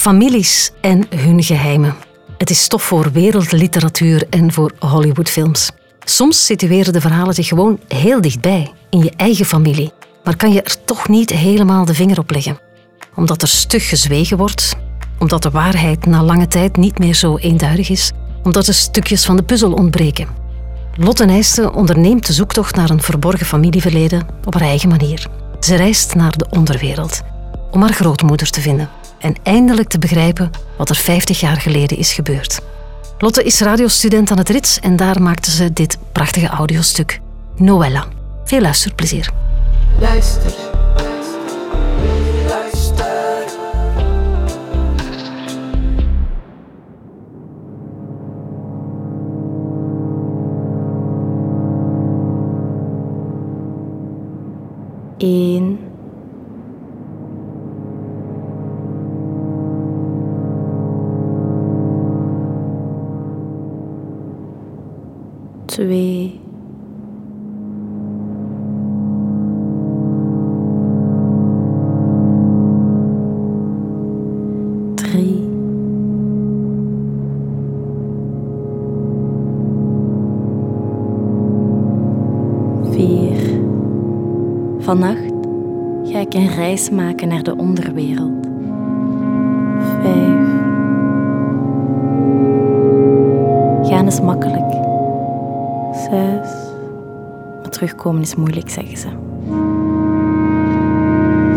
Families en hun geheimen. Het is stof voor wereldliteratuur en voor Hollywoodfilms. Soms situeren de verhalen zich gewoon heel dichtbij, in je eigen familie. Maar kan je er toch niet helemaal de vinger op leggen? Omdat er stug gezwegen wordt, omdat de waarheid na lange tijd niet meer zo eenduidig is, omdat er stukjes van de puzzel ontbreken. Lotte Nijsten onderneemt de zoektocht naar een verborgen familieverleden op haar eigen manier. Ze reist naar de onderwereld om haar grootmoeder te vinden en eindelijk te begrijpen wat er 50 jaar geleden is gebeurd. Lotte is radiostudent aan het Rits en daar maakte ze dit prachtige audiostuk, Noella. Veel luisterplezier. Luister. Eén. Twee. Vannacht ga ik een reis maken naar de onderwereld. Vijf. Gaan is makkelijk. Zes. Maar terugkomen is moeilijk, zeggen ze.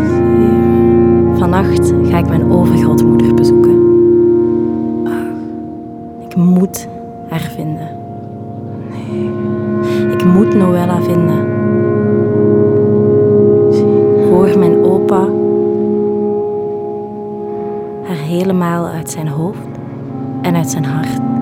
Zeven. Vannacht ga ik mijn overgrootmoeder bezoeken. Acht. Ik moet haar vinden. Negen. Ik moet Noella vinden opa haar helemaal uit zijn hoofd en uit zijn hart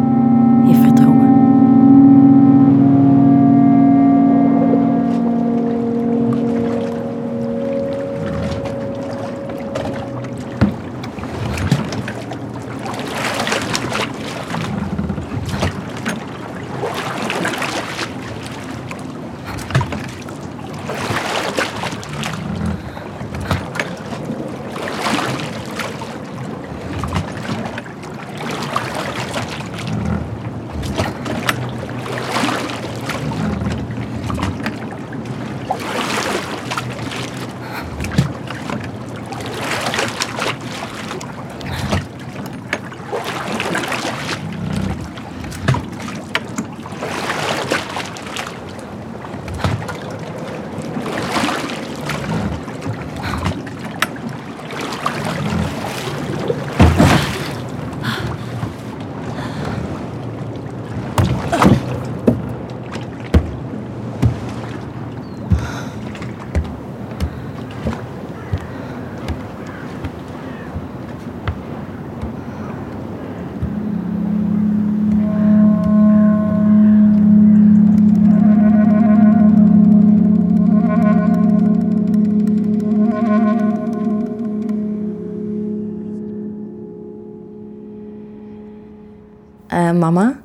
mama,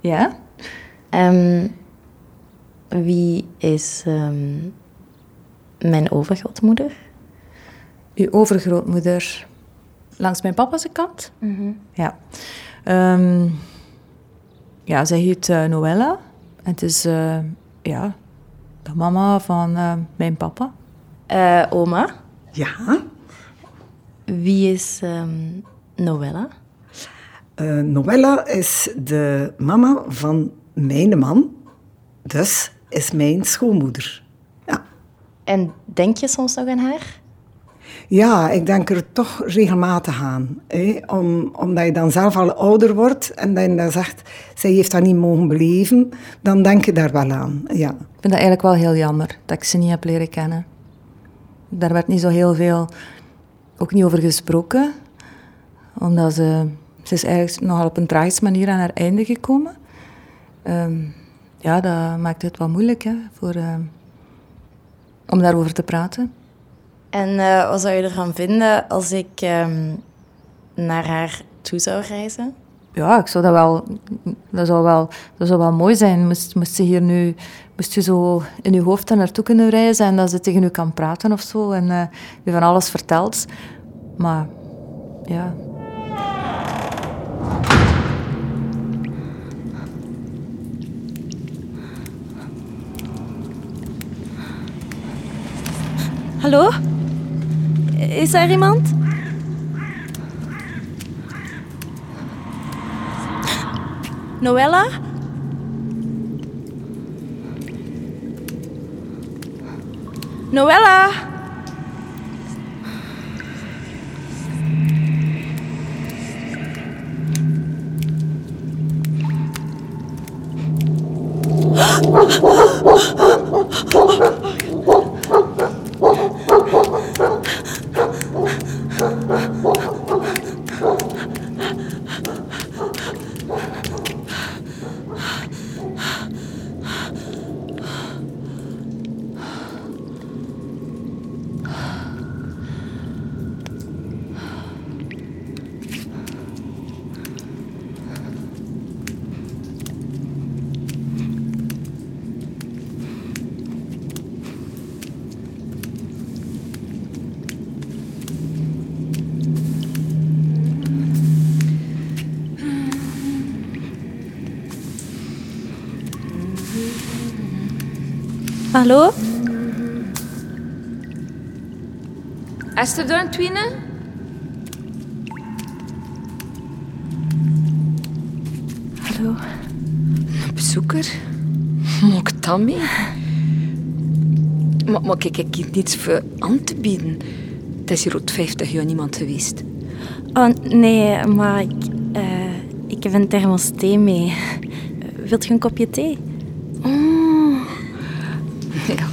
Ja? ehm, wie is ehm, mijn overgrootmoeder? Uw overgrootmoeder. Langs mijn papa's kant? Ja. Ehm, ja, zij heet eh, Noella. En het is eh, ja, de mama van eh, mijn papa. Eh, oma, Ja, wie is ehm, Noella? Eh, Noella is de mama van mijn man. Dus is mijn schoonmoeder. Ja. En denk je soms nog aan haar? Ja, ik denk er toch regelmatig aan. Hè? Om, omdat je dan zelf al ouder wordt en dat je dan zegt, zij heeft dat niet mogen beleven, dan denk je daar wel aan. Ja. Ik vind dat eigenlijk wel heel jammer dat ik ze niet heb leren kennen. Daar werd niet zo heel veel ook niet over gesproken. Omdat ze, ze is eigenlijk nogal op een tragische manier aan haar einde gekomen. Ehm, ja, dat maakt het wel moeilijk hè, voor, eh, om daarover te praten. En eh, wat zou je ervan vinden als ik ehm, naar haar toe zou reizen? Ja, ik zou dat wel... Dat zou wel, dat zou wel mooi zijn. Moest, moest ze hier nu... Moest je zo in je hoofd naartoe kunnen reizen en dat ze tegen u kan praten of zo en eh, u van alles vertelt. Maar ja, Hallo? Is er iemand? Noella? Noella? Hallo? Is er een twine? Hallo? Een bezoeker? Dat mee? Maar, maar kijk, ik heb niets voor aan te bieden. Het is hier rond 50 jaar niemand geweest. Oh, nee, maar ik, eh, ik heb een thermosthee mee. Wilt je een kopje thee? Ja.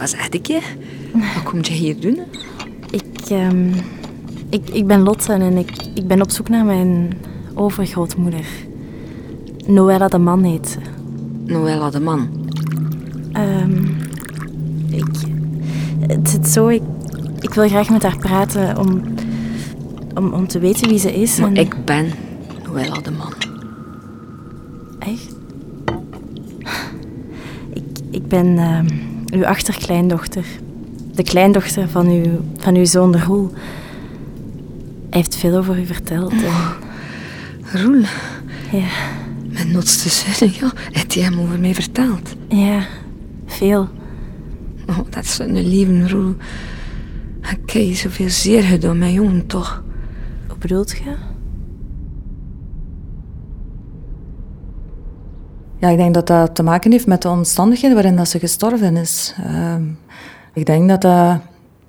Als... Wat ik kom je hier doen? Ik, ehm, ik, ik ben Lotte en ik, ik ben op zoek naar mijn overgrootmoeder. Noella de Man heet ze. Noella de man. Ehm, ik, het zit zo, ik, ik wil graag met haar praten om, om, om te weten wie ze is. Maar en- ik ben Noella de man. Echt? Ik, ik ben ehm, uw achterkleindochter. De kleindochter van uw, van uw zoon Roel. Hij heeft veel over u verteld. En, Roel, ja, mijn notste zoon, ja. Heeft hij hem over mij verteld? ja, veel. Oh, dat is een lieve Roel. Heb je zoveel zeer gedaan, mijn jongen, toch? Hoe bedoelt je? Ja, ik denk dat dat te maken heeft met de omstandigheden waarin dat ze gestorven is. Ehm, ik denk dat dat,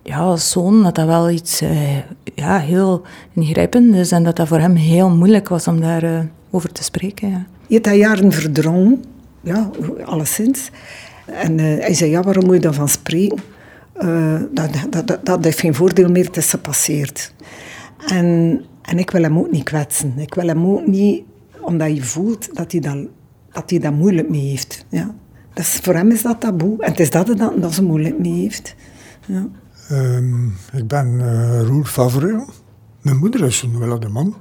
ja, als zoon, dat dat wel iets eh, ja, heel ingrijpend is en dat dat voor hem heel moeilijk was om daarover over te spreken. Ja. Je hebt dat jaren verdrongen, ja, alleszins. En eh, hij zei, ja, waarom moet je daarvan spreken? Eh, dat, dat, dat, dat heeft geen voordeel meer, het is. En, en ik wil hem ook niet kwetsen. Ik wil hem ook niet, omdat je voelt dat hij dat, dat, hij dat moeilijk mee heeft. Ja. Dus voor hem is dat taboe. En het is dat hij dat, dat ze moeilijk mee heeft. Ja. Ehm, ik ben eh Roel Favre. Mijn moeder is Noëlla de Man.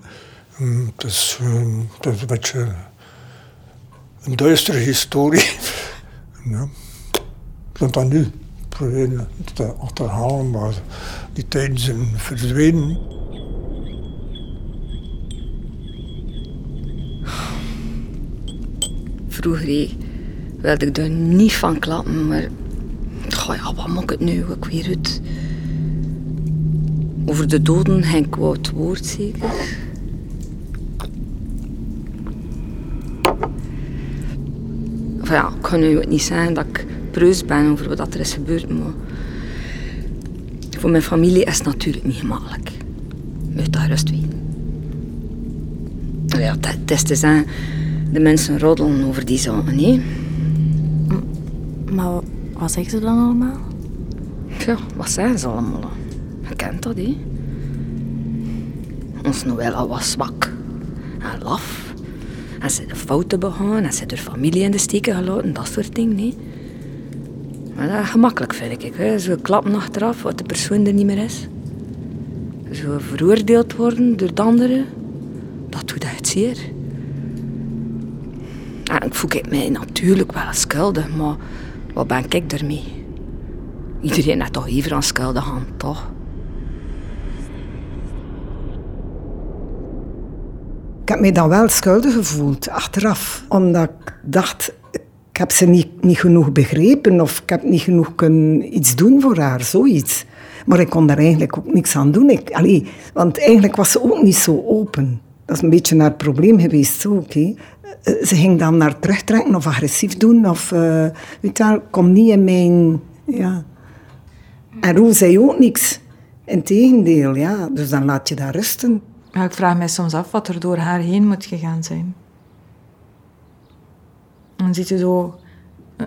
Ehm, het, is, ehm, het is een beetje een duistere historie. ja. Ik vind dat nu proberen te achterhalen, maar die tijden zijn verdwenen. Vroeger wilde ik daar niet van klappen, maar... Goh, ja, wat maakt het nu ook weer? Over de doden geen kwaad woord, zeker? Ja, ik kan nu niet zeggen dat ik preus ben over wat er is gebeurd, maar... Voor mijn familie is het natuurlijk niet gemakkelijk. Moet dat rust weten. Ja, het is te zeggen, de mensen roddelen over die zaken, hè. Maar wat zeggen ze dan allemaal? Ja, wat zijn ze allemaal? Je kent dat, hè? Ons Noëlla was zwak en laf. En ze de fouten begaan en ze haar familie in de steken gelaten, dat soort dingen, hè. Maar dat is gemakkelijk, vind ik. Hè. Zo klappen achteraf, wat de persoon er niet meer is. Zo veroordeeld worden door de anderen, dat doet echt zeer. En ik voel ik mij natuurlijk wel schuldig, maar wat ben ik ermee? Iedereen heeft toch even aan schuldig aan, toch? Ik heb mij dan wel schuldig gevoeld, achteraf. Omdat ik dacht, ik heb ze niet, niet genoeg begrepen of ik heb niet genoeg kunnen iets doen voor haar, zoiets. Maar ik kon daar eigenlijk ook niks aan doen. Ik, want eigenlijk was ze ook niet zo open. Dat is een beetje het probleem geweest, zo. Eh, Ze ging dan naar terugtrekken of agressief doen. Of, wel, kom niet in mijn... Ja. En Roel zei ook niks. Integendeel, ja. Dus dan laat je daar rusten. Ik vraag mij soms af wat er door haar heen moet gegaan zijn. Dan ziet je zo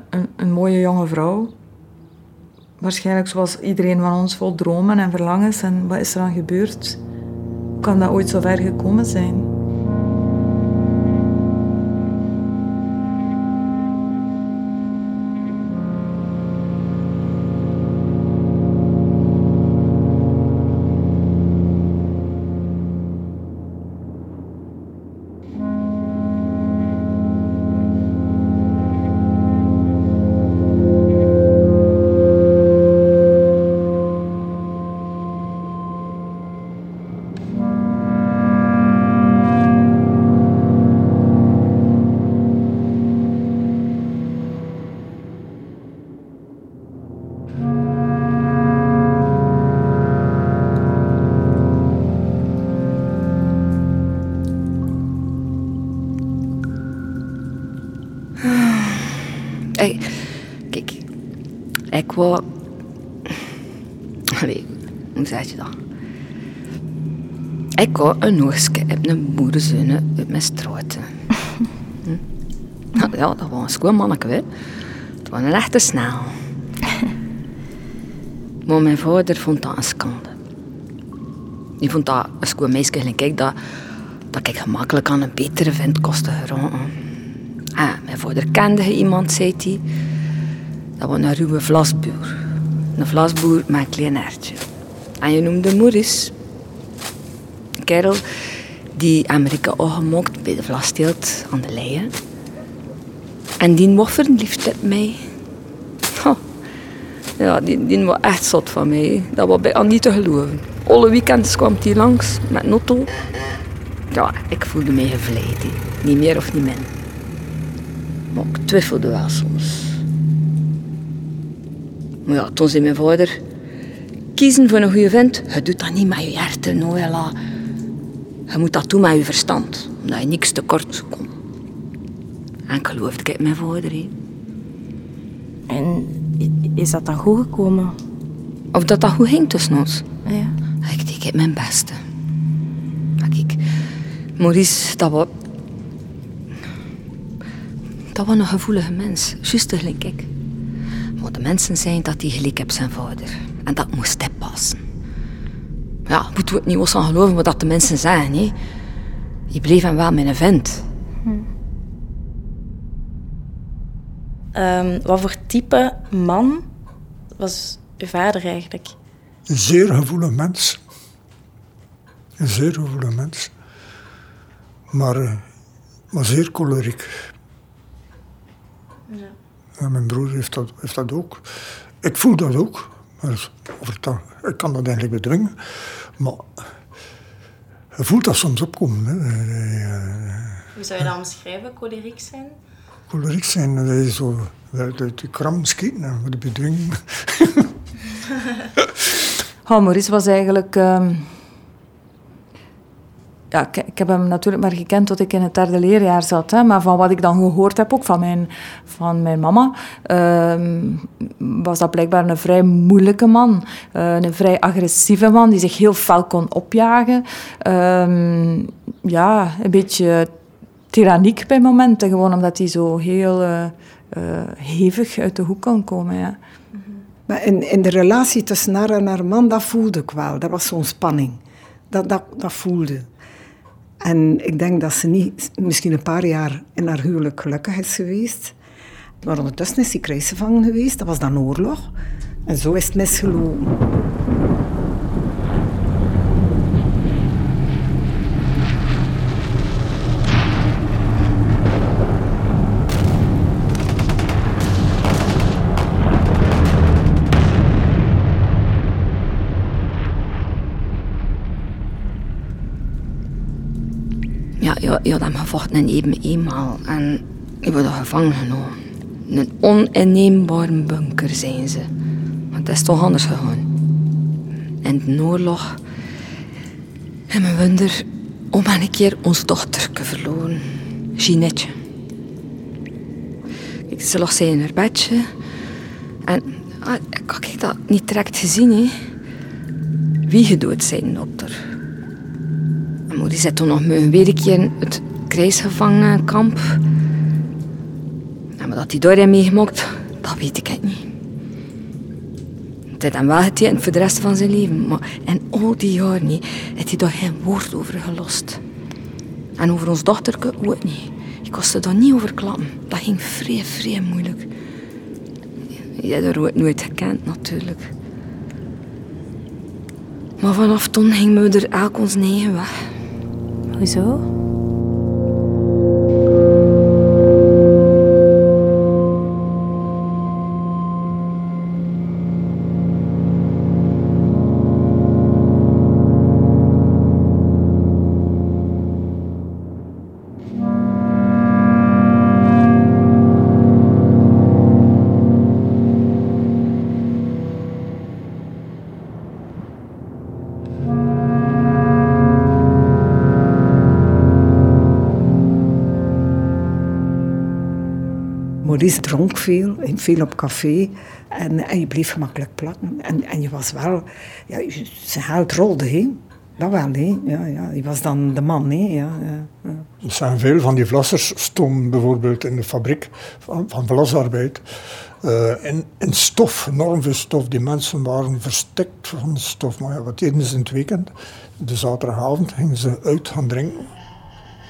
een, een mooie jonge vrouw. Waarschijnlijk zoals iedereen van ons vol dromen en verlangens. En wat is er dan gebeurd? Kan dat ooit zo ver gekomen zijn? Ik wou een oogstje op een boerenzoon uit mijn straat. Hm? Nou, Ja, dat was een schoon manneke, hè. Het was een echte snel. Maar mijn vader vond dat een schande. Die vond dat een schoon meisje gelijk ik, dat, dat ik gemakkelijk aan een betere vent kostte geraken. Ah, mijn vader kende iemand, zei hij. Dat was een ruwe vlasboer. Een vlasboer met een klein hertje. En je noemde Maurice. Kerel die Amerika aangemokt bij de vlasteelt aan de leien. En die was verliefd op mij. Ja, die, die was echt zot van mij. Dat was bijna niet te geloven. Alle weekends kwam hij langs met Notto. Ja, ik voelde mij gevleid. Niet meer of niet min. Maar ik twijfelde wel soms. Maar ja, toen zei mijn vader... Kiezen voor een goede vent, je doet dat niet met je hart, Noella. Je moet dat doen met je verstand, omdat je niks tekort zou komen. En ik geloofde ik mijn vader. hè. En is dat dan goed gekomen? Of dat dat goed ging tussen ons. Ja. Ik deed het mijn beste. Kijk, Maurice, dat was... Dat was een gevoelige mens, juist gelijk ik. Maar de mensen zijn dat hij gelijk heb zijn vader. En dat moest. Ja, moeten we het niet ons aan geloven wat dat de mensen zeggen, hè. Die bleef hem wel mijn vent. Ehm, wat voor type man was uw vader eigenlijk? Een zeer gevoelig mens. Een zeer gevoelig mens. Maar, eh, maar zeer choleriek. En mijn broer heeft dat, heeft dat ook. Ik voel dat ook. Over dat, ik kan dat eigenlijk bedwingen. Maar je voelt dat soms opkomen. Hè. Eh, Hoe zou je dat omschrijven, choleriek zijn? Choleriek zijn, dat is zo uit uit de kram schieten de bedwingen. Oh, Maurice was eigenlijk... ehm, Ja, ik, heb hem natuurlijk maar gekend tot ik in het derde leerjaar zat. Hè, maar van wat ik dan gehoord heb, ook van mijn, van mijn mama, ehm, was dat blijkbaar een vrij moeilijke man. Eh, een vrij agressieve man, die zich heel fel kon opjagen. Ehm, ja, een beetje tyranniek bij momenten, gewoon omdat hij zo heel eh, eh, hevig uit de hoek kon komen. Ja. Maar in, in de relatie tussen haar en haar man, dat voelde ik wel. Dat was zo'n spanning. Dat, dat, dat voelde. En ik denk dat ze niet, misschien een paar jaar in haar huwelijk gelukkig is geweest. Maar ondertussen is ze krijgsgevangen geweest. Dat was dan oorlog. En zo is het misgelopen. Je had hem gevochten in even eenmaal. En je wordt gevangen genomen. Een oninneembare bunker zijn ze. Maar het is toch anders gegaan. In de oorlog en mijn wonder om een keer ons dochter te verloren. Jeanette. Ik, ze lag in haar bedje. En ah, ik had ik dat niet direct gezien. Wie gedood zijn, dokter. En moeder zit toen nog weer een keer in het krijgsgevangenkamp. En maar dat hij daar heeft meegemaakt, dat weet ik niet. Het heeft hem wel getekend voor de rest van zijn leven. Maar in al die jaren niet, heeft hij daar geen woord over gelost. En over ons dochter ook niet. Ik kon ze daar niet over klappen. Dat ging vrij, vrij moeilijk. Je hebt haar nooit gekend, natuurlijk. Maar vanaf toen ging we er elk ons eigen weg. Wieso? Maurice dronk veel, veel op café en, en je bleef gemakkelijk plakken. En, en je was wel, ja, zijn rolde, hè. Dat wel, hè. Ja, ja. Je was dan de man, hè. Ja, Er zijn veel van die vlassers stonden bijvoorbeeld in de fabriek van, van vlasarbeid. In, in stof, enorm veel stof. Die mensen waren verstikt van stof. Maar wat deden ze in het weekend? De zaterdagavond gingen ze uit gaan drinken.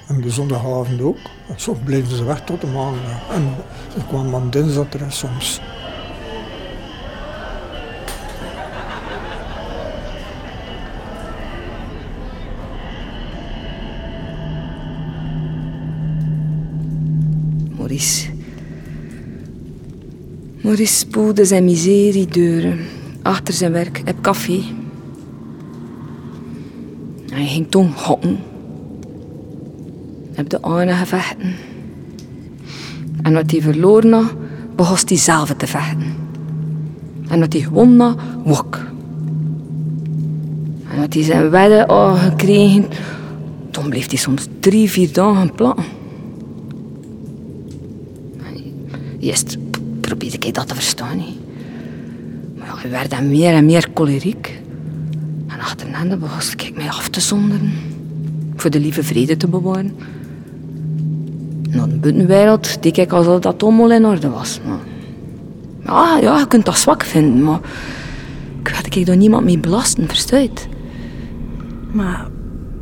En de zondagavond ook. Soms bleven ze weg tot de maandag. En ze kwamen dan dinsdag terug soms. Maurice. Maurice spoelde zijn miseriedeuren achter zijn werk op café. Hij ging toen gokken op de ene gevechten. En wat hij verloren had, begon hij zelf te vechten. En wat hij gewonnen had, wok. En wat hij zijn wedden al gekregen, toen bleef hij soms drie, vier dagen platten. Eerst probeerde ik dat te verstaan. Maar ja, werd dan meer en meer choleriek. En achterna begon ik mij af te zonderen. Voor de lieve vrede te bewaren. Naar de buitenwereld deed ik alsof dat allemaal in orde was. Maar, ja, ja, je kunt dat zwak vinden, maar ik had ik door niemand mee belasten, verstuit. Maar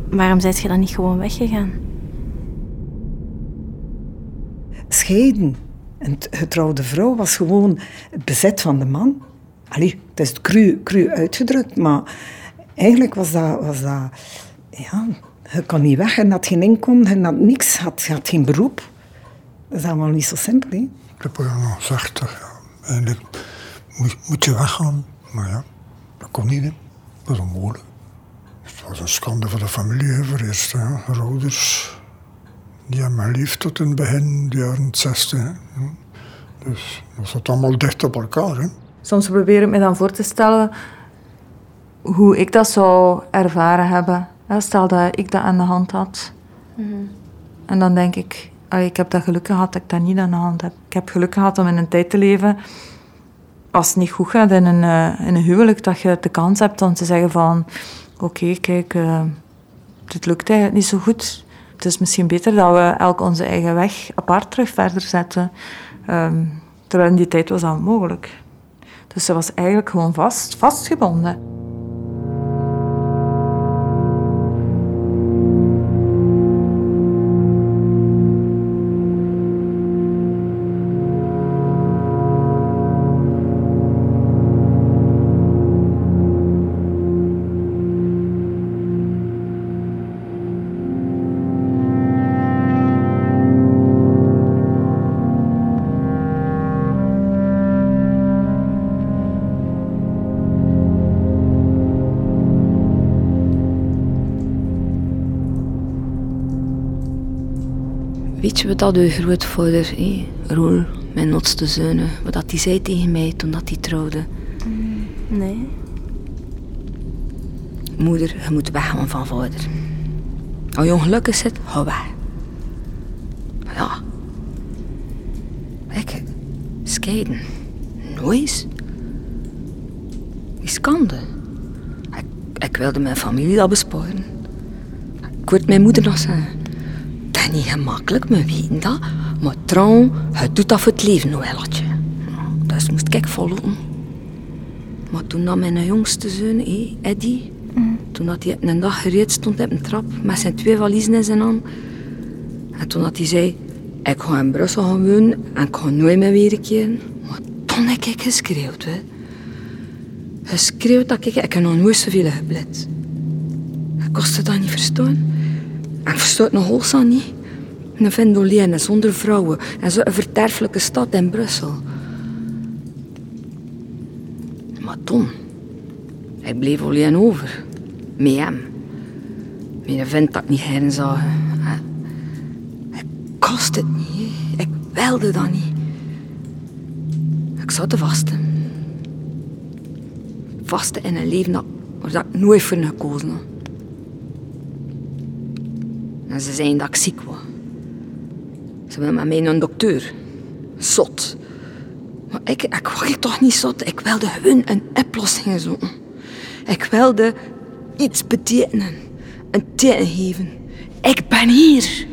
waarom zijt je dan niet gewoon weggegaan? Scheiden. Een getrouwde vrouw was gewoon het bezet van de man. Allee, het is cru, cru uitgedrukt, maar eigenlijk was dat, was dat ja, je kon niet weg, en had geen inkomen, je had niks, had, had geen beroep. Dat is allemaal niet zo simpel. Hè? Ik heb er nog gezegd, ja, eigenlijk moet, moet je weggaan. Maar ja, dat kon niet. Hè. Dat was onmogelijk. Het was een schande voor de familie, voor eerst. Ouders, die hebben mij lief tot in het begin, de jaren 60. Hè. Dus dat zat allemaal dicht op elkaar. Hè. Soms probeer ik me dan voor te stellen hoe ik dat zou ervaren hebben. Stel dat ik dat aan de hand had. Mhm. En dan denk ik, ik heb dat geluk gehad dat ik dat niet aan de hand heb. Ik heb geluk gehad om in een tijd te leven, als het niet goed gaat in een, uh, in een huwelijk, dat je de kans hebt om te zeggen van, oké, kijk, uh, dit lukt eigenlijk niet zo goed. Het is misschien beter dat we elk onze eigen weg apart terug verder zetten. Um, terwijl in die tijd was dat mogelijk. Dus ze was eigenlijk gewoon vast, vastgebonden. Je wat dat uw grootvader, eh, Roel, mijn oudste zoon, wat dat hij zei tegen mij toen dat hij trouwde? Nee. Moeder, je moet weggaan van vader. Als je ongelukkig zit, ga weg. Ja. Ik, scheiden. Nooit. Die schande. Ik, ik wilde mijn familie dat besparen. Ik hoorde mijn moeder nog zeggen. Niet gemakkelijk, we weten dat. Maar trouw, het doet dat voor het leven, Noëlletje. Dus moest ik volgen. Maar toen dat mijn jongste zoon, Eddie, toen dat hij een dag gereed stond op een trap met zijn twee valiezen in zijn hand. En toen dat hij zei, ik ga in Brussel gaan wonen en ik ga nooit meer weer keren. Maar toen heb ik geschreeuwd. Hè. Geschreeuwd dat ik, ik heb nog nooit zoveel geblet. Ik kostte dat niet verstaan. En ik versta het nog holstaan niet. Een vendolien zonder vrouwen en zo'n verderfelijke stad in Brussel. Maar toen, ik bleef alleen over. Met hem. Een vent dat ik niet heen zag. Ik kost het niet. Ik wilde dat niet. Ik zat te vasten. Vasten in een leven dat, ik nooit voor gekozen. En ze zeiden dat ik ziek was. Ze wilden met mij een dokter. Zot. Maar ik, ik was toch niet zot. Ik wilde hun een oplossing zoeken. Ik wilde iets betekenen. Een teken geven. Ik ben hier.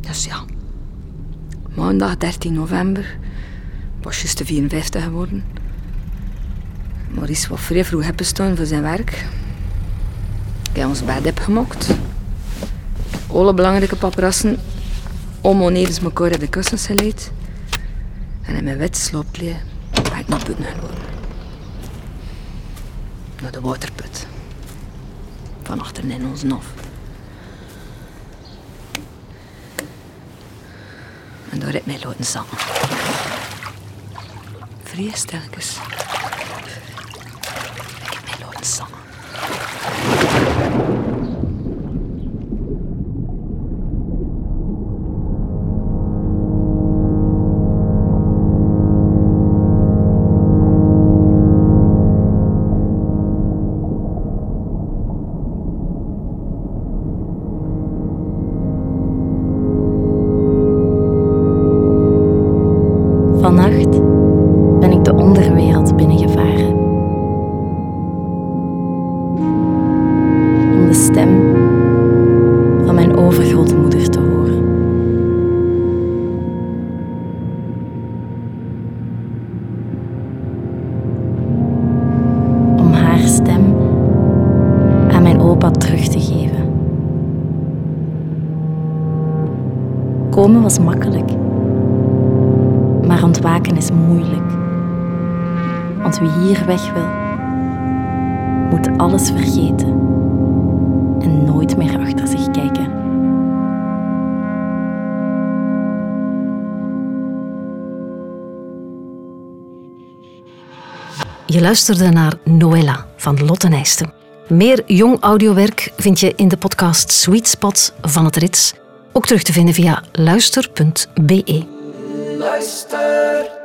Dus ja. Maandag 13 november. Was juist de 54 geworden. Maurice was vrij vroeg opgestaan voor zijn werk. Ik heb ons bed opgemokt. Alle belangrijke paparazzen om oneens elkaar in de kussens geleid. En in mijn wit slaapkleed ben ik naar buiten. Naar de waterput. Van achteren in ons nof. En daar heb ik mij laten zakken. Vrij stilletjes. Ik heb mij laten zakken. Stem aan mijn opa terug te geven. Komen was makkelijk. Maar ontwaken is moeilijk. Want wie hier weg wil, moet alles vergeten en nooit meer achter zich kijken. Je luisterde naar Noella van Lotte Nijsten. Meer jong audiowerk vind je in de podcast Sweet Spot van het Rits. Ook terug te vinden via luister.be. Luister